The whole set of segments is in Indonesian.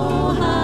Oh,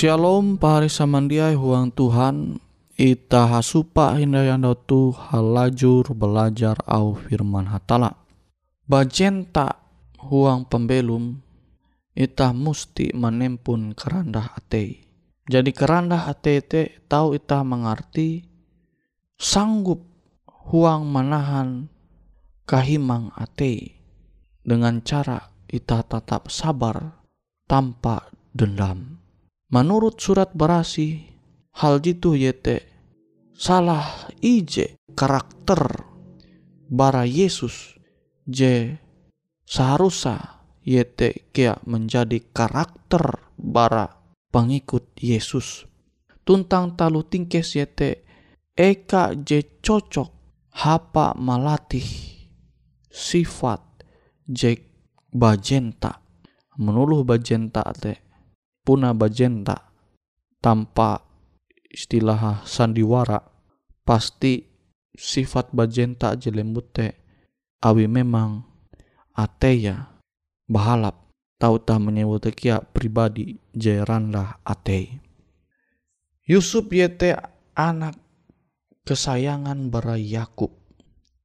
Shalom pahari samandiai huang Tuhan Ita hasupa hindayanda tu halajur belajar au firman hatala. Bajenta huang pembelum Ita musti menempun kerandah ate Jadi kerandah ate te tahu ita mengerti Sanggup huang menahan kahimang ate Dengan cara ita tetap sabar tanpa dendam Menurut surat berasi, hal jitu yete salah ije karakter bara Yesus je seharusnya yete kia menjadi karakter bara pengikut Yesus. Tuntang talu tingkes yete eka je cocok hapa malatih sifat je bajenta. Menuluh bajenta te puna bajenta tanpa istilah sandiwara pasti sifat bajenta aja lembut te awi memang ateya bahalap tau tak menyebut kia pribadi lah ate Yusuf yete anak kesayangan bara Yakub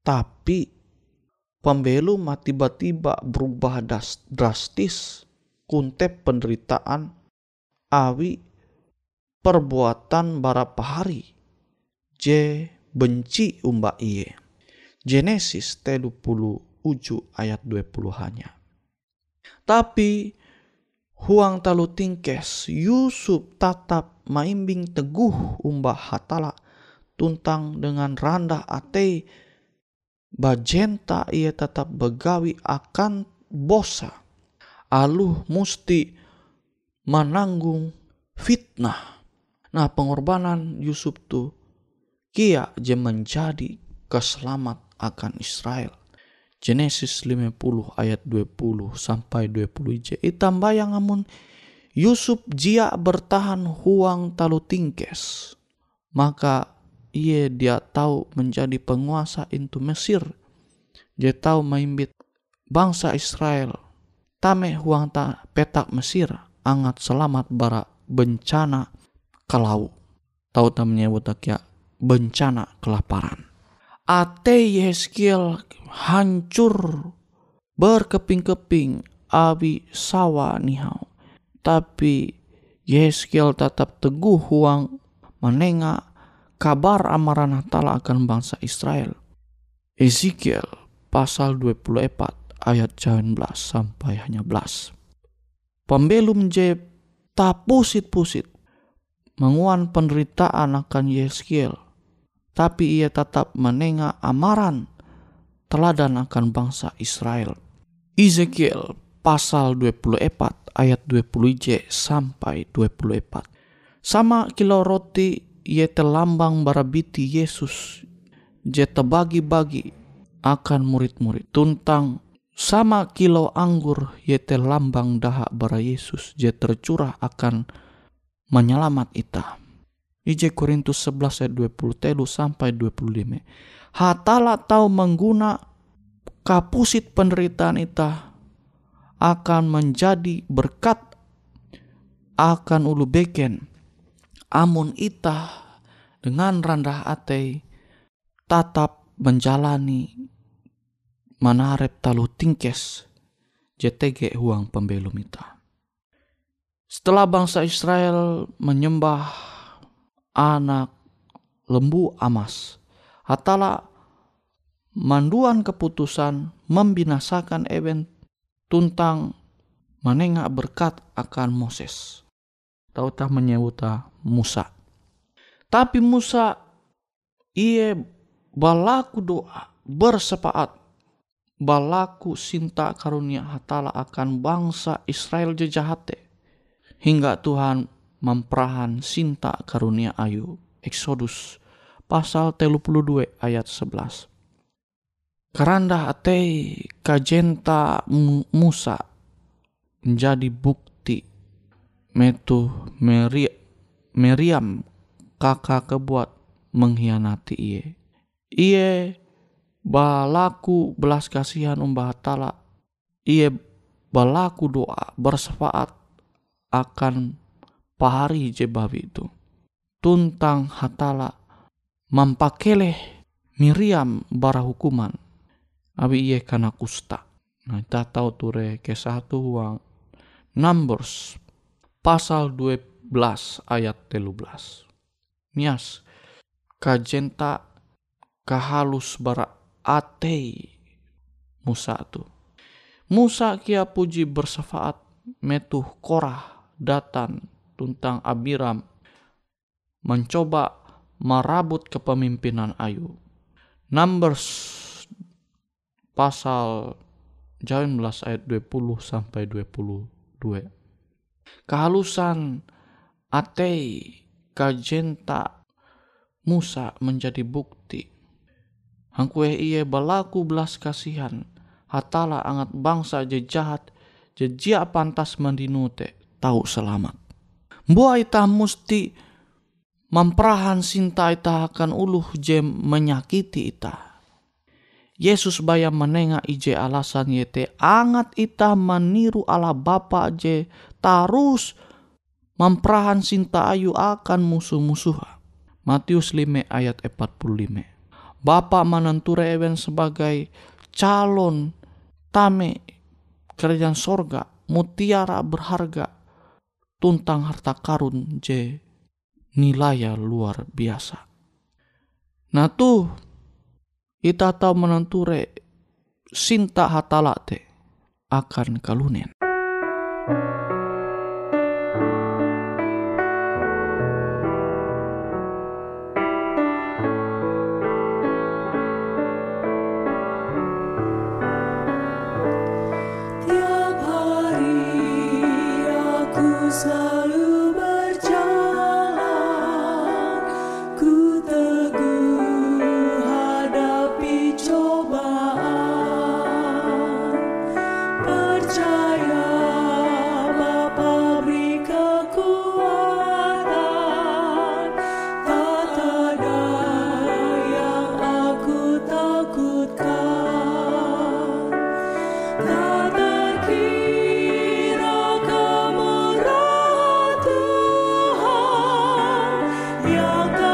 tapi pembelu tiba-tiba berubah drastis kuntep penderitaan awi perbuatan barapa hari je benci umba iye. Genesis telu puluh uju ayat 20 hanya. Tapi huang talu tingkes Yusuf tatap maimbing teguh umbah hatala tuntang dengan randah ate bajenta ia tetap begawi akan bosa aluh musti menanggung fitnah nah pengorbanan Yusuf tu kia je menjadi keselamat akan Israel Genesis 50 ayat 20 sampai 20 j. Itambah yang amun Yusuf jia bertahan huang talu tingkes. Maka ia dia tahu menjadi penguasa into Mesir. Dia tahu maimbit bangsa Israel. Tame huang ta petak Mesir angat selamat bara bencana kalau tahu tak menyebut ya bencana kelaparan. Ate Yeskiel hancur berkeping-keping abi sawa nihau. Tapi Yeskiel tetap teguh huang menengah kabar amaran Hatala akan bangsa Israel. Ezekiel pasal 24 ayat 19 sampai hanya belas. Pembelum je tak pusit-pusit menguan penderitaan akan Yeskiel tapi ia tetap menengah amaran teladan akan bangsa Israel. Ezekiel pasal 24 ayat 20j sampai 24. Sama kilo roti ia terlambang barabiti Yesus je terbagi-bagi akan murid-murid tuntang sama kilo anggur ye terlambang dahak bara Yesus je tercurah akan menyelamat ita. IJ Korintus 11 ayat 20 telu sampai 25. Hatala tahu mengguna kapusit penderitaan ita akan menjadi berkat akan ulu beken. Amun ita dengan rendah ate tatap menjalani manarep talu tingkes JTG huang pembelum ita. Setelah bangsa Israel menyembah anak lembu amas. Hatala manduan keputusan membinasakan event tuntang menengah berkat akan Moses. Tahu tak menyewuta Musa. Tapi Musa ia balaku doa bersepaat balaku sinta karunia hatala akan bangsa Israel jejahate hingga Tuhan memperahan sinta karunia ayu. Exodus pasal 32 ayat 11. Keranda ate kajenta Musa menjadi bukti metu Meri Meriam kakak kebuat mengkhianati iye. Iye balaku belas kasihan umbah tala. Iye balaku doa bersefaat akan pahari je babi itu. Tuntang hatala mampakeleh Miriam bara hukuman. Abi iye kana kusta. Nah, kita tahu ture ke satu uang Numbers pasal 12 ayat 13. Nias kajenta kahalus bara ate Musa tu. Musa kia puji bersefaat metuh korah datan tuntang Abiram mencoba merabut kepemimpinan Ayu. Numbers pasal 19 ayat 20 sampai 22. Kehalusan Atei kajenta Musa menjadi bukti. Hangkue iye balaku belas kasihan. Hatala angat bangsa je jahat. Je pantas mendinute tahu selamat. Buah ita musti memperahan sinta ita akan uluh jem menyakiti ita. Yesus bayam menengah ije alasan yete angat ita meniru ala bapa je tarus memperahan sinta ayu akan musuh-musuh. Matius 5 ayat 45. Bapak menenture ewen sebagai calon tame kerajaan sorga mutiara berharga tuntang harta karun je nilai luar biasa. Nah tuh kita tahu menenture sinta hatala te akan kalunen. about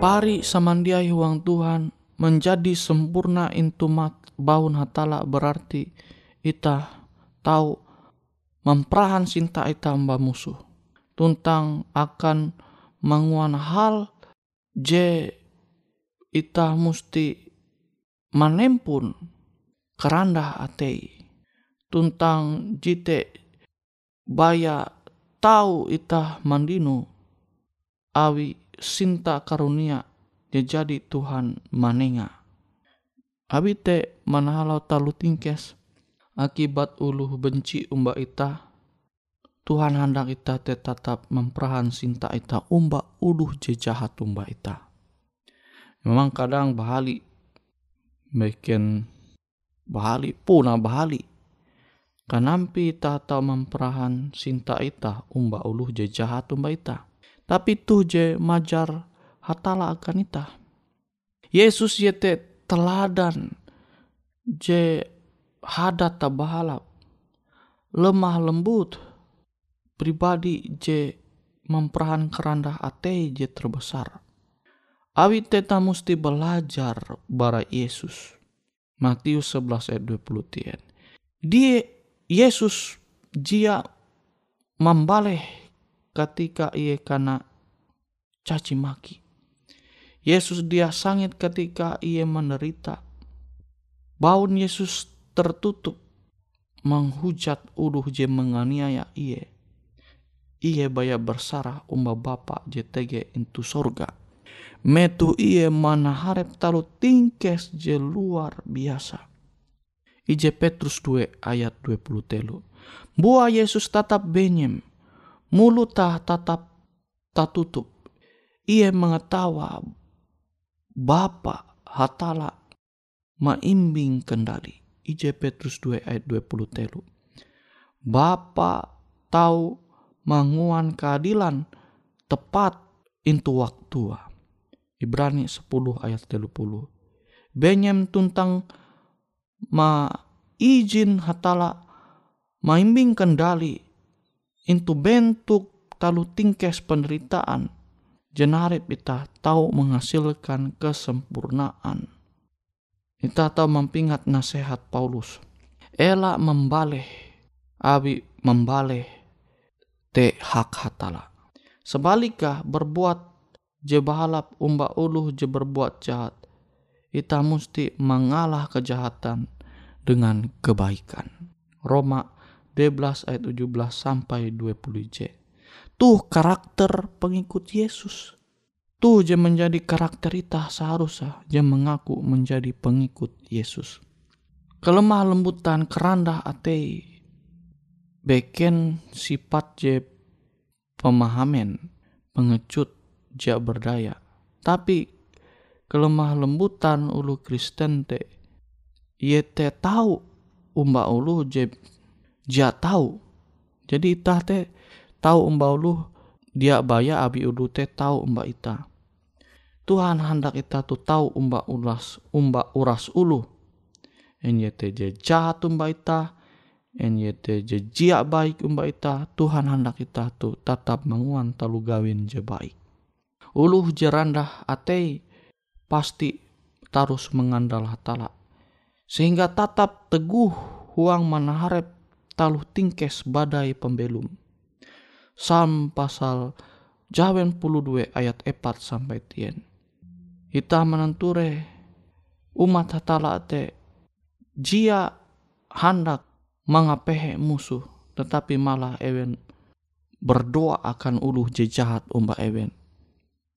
Pari samandiai huang Tuhan menjadi sempurna intu mat baun hatala berarti ita tahu memperahan cinta ita mba musuh. Tuntang akan menguan hal je ita musti manempun keranda atei tuntang jite baya tahu ita mandinu awi sinta karunia jadi Tuhan manenga. Abite manahalau talu tingkes akibat uluh benci umba ita Tuhan hendak ita te tetap memperahan sinta ita umba uluh je jahat umba ita. Memang kadang bahali bikin bahali puna bahali kanampi ita tahu memperahan sinta ita umba uluh je jahat umba ita tapi tu je majar hatala akan ita. Yesus yete teladan je hadat tabahalap lemah lembut pribadi je memperahan kerandah ate je terbesar. Awi teta musti belajar bara Yesus. Matius 11 ayat 20 tien. Dia Yesus jia membaleh ketika ia kena caci maki. Yesus dia sangit ketika ia menderita. Baun Yesus tertutup menghujat uluh je menganiaya ia. Ia baya bersarah umba bapa JTG into sorga. Metu ia mana harap talu tingkes je luar biasa. Ije Petrus 2 ayat 20 telu. Buah Yesus tetap benyem. Mulutah tetap tutup. Ia mengetawa Bapa hatala maimbing kendali. IJ Petrus 2 ayat 20 telu. Bapa tahu manguan keadilan tepat into waktu. Ibrani 10 ayat 30. Benyem tuntang ma izin hatala maimbing kendali into bentuk talu tingkes penderitaan jenarip kita tahu menghasilkan kesempurnaan. Kita tahu mempingat nasihat Paulus. Ela membaleh, abi membaleh te hak hatala. Sebaliknya berbuat je bahalap umba uluh je berbuat jahat. Kita mesti mengalah kejahatan dengan kebaikan. Roma 12 ayat 17 sampai 20 j. Tuh karakter pengikut Yesus. Tuh dia menjadi karakter kita seharusnya dia mengaku menjadi pengikut Yesus. Kelemah lembutan kerandah ate beken sifat je pemahaman pengecut dia berdaya. Tapi kelemah lembutan ulu Kristen te ye te tahu umba ulu je ja tahu. Jadi itah te tahu umba ulu dia baya abi ulu te tahu umba ita. Tuhan hendak kita tu tahu umba uras umba uras ulu. Enyete je jahat umba ita, enyete je jia baik umba ita. Tuhan hendak kita tu tetap menguan talu gawin je baik. Uluh jerandah ate pasti tarus mengandal hatala. Sehingga tatap teguh huang manaharep taluh tingkes badai pembelum Psalm pasal Jawen puluh dua ayat 4 sampai tien. Kita menenture umat hatala te jia hendak mengapehe musuh tetapi malah ewen berdoa akan uluh jejahat umba ewen.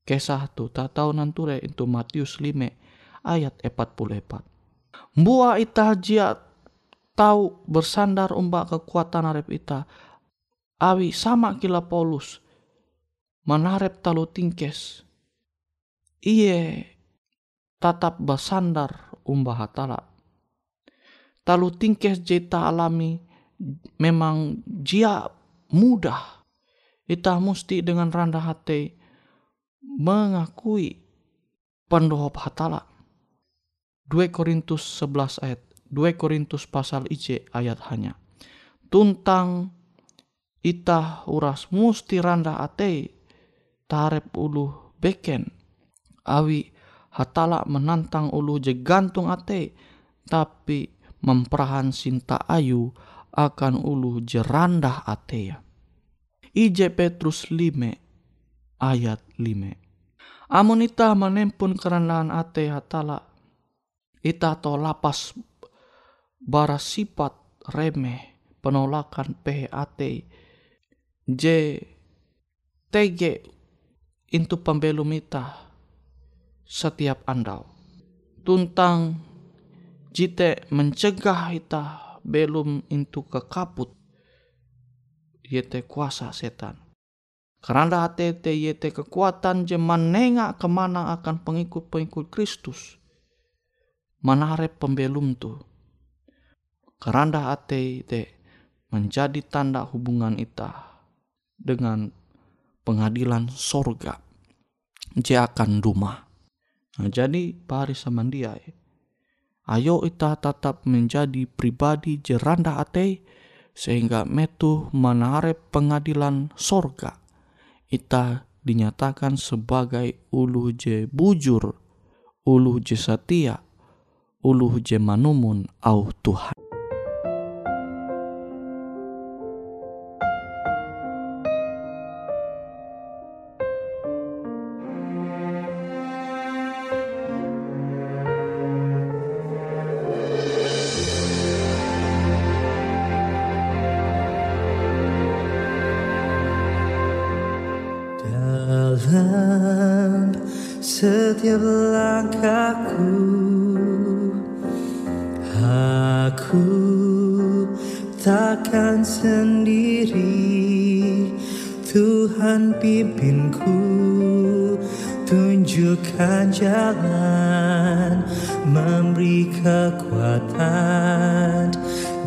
Kesah tu tak tahu nanture itu Matius 5 ayat 44. Mbua ita jia tahu bersandar umba kekuatan arep ita. Awi sama kila Paulus manarep talu tingkes. Iye tatap basandar umbah hatala. Talu tingkes jeta alami memang jia mudah. Ita musti dengan rendah hati mengakui pendohop hatala 2 Korintus 11 ayat 2 Korintus pasal IC ayat hanya tuntang ita uras musti randa ate tarep ulu beken awi hatala menantang ulu je gantung ate tapi memperahan sinta ayu akan ulu jerandah ate ya. Ije Petrus 5 ayat 5. Amun ita menempun kerendahan ate hatala ita to lapas bara sifat remeh penolakan PHAT J TG itu pembelum ita setiap andau. Tuntang jite mencegah ita belum into kekaput yete kuasa setan. Karena hati yete kekuatan jeman nengak ke mana akan pengikut-pengikut Kristus. Manare pembelum tu. Karena hati menjadi tanda hubungan ita dengan pengadilan sorga dia akan rumah. Nah, jadi pari samandiai. Ayo kita tetap menjadi pribadi jeranda ate sehingga metu menarep pengadilan sorga. Ita dinyatakan sebagai ulu je bujur, ulu je setia, ulu je manumun au Tuhan.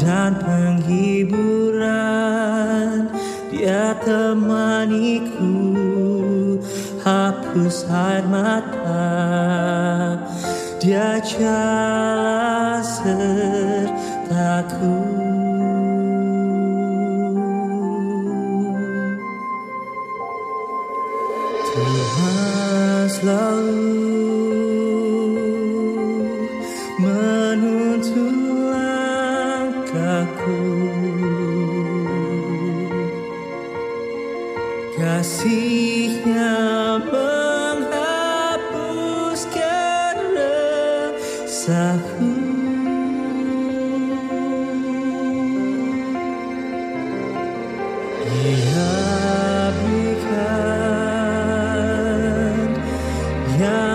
dan penghiburan. Dia temaniku hapus air mata. Dia jalan sertaku. Tuhan selalu now.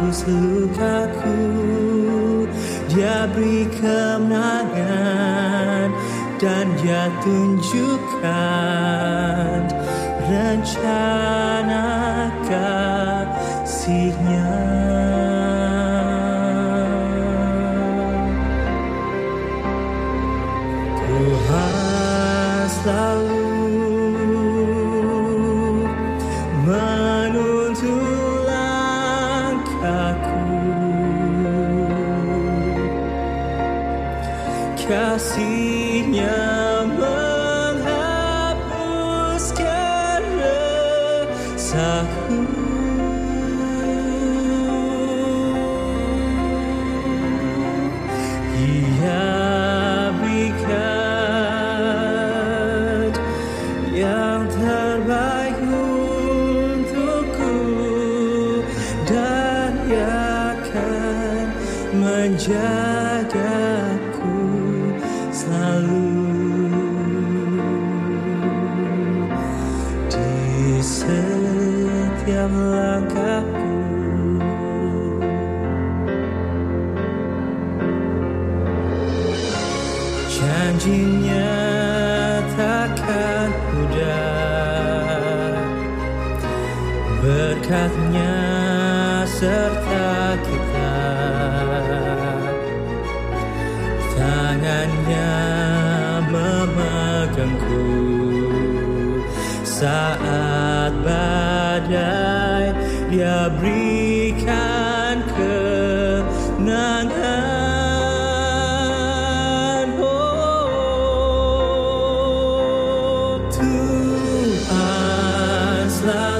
hapus lukaku Dia beri kemenangan Dan dia tunjukkan Rencana kasihnya. Tuhan selalu 人家。saat badai dia berikan kenangan. Oh, Tuhan selalu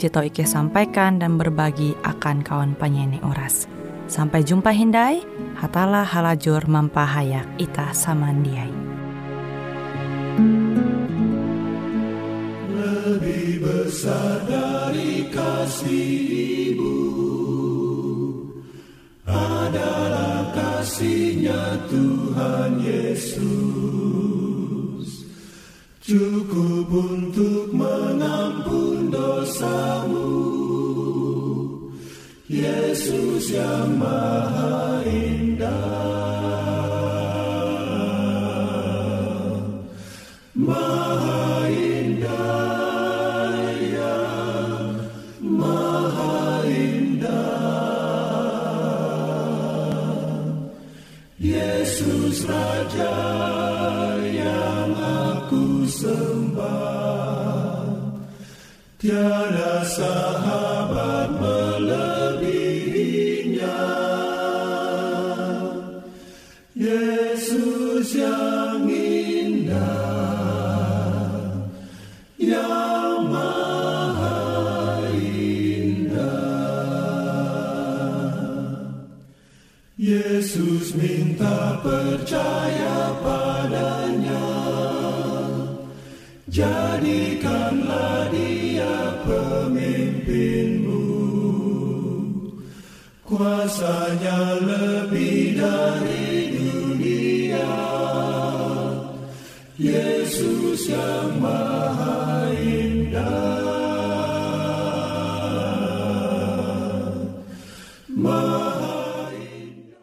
Jito Ike sampaikan dan berbagi akan kawan penyanyi oras. Sampai jumpa Hindai, hatalah halajur mampahayak ita samandiai. Lebih besar dari kasih ibu adalah kasihnya Tuhan Yesus. Cukup untuk mengampun dosamu. Yesus yang maha indah. Maha indah ya, maha indah. Yesus Raja yang aku sembah, tiada sahabat yang maha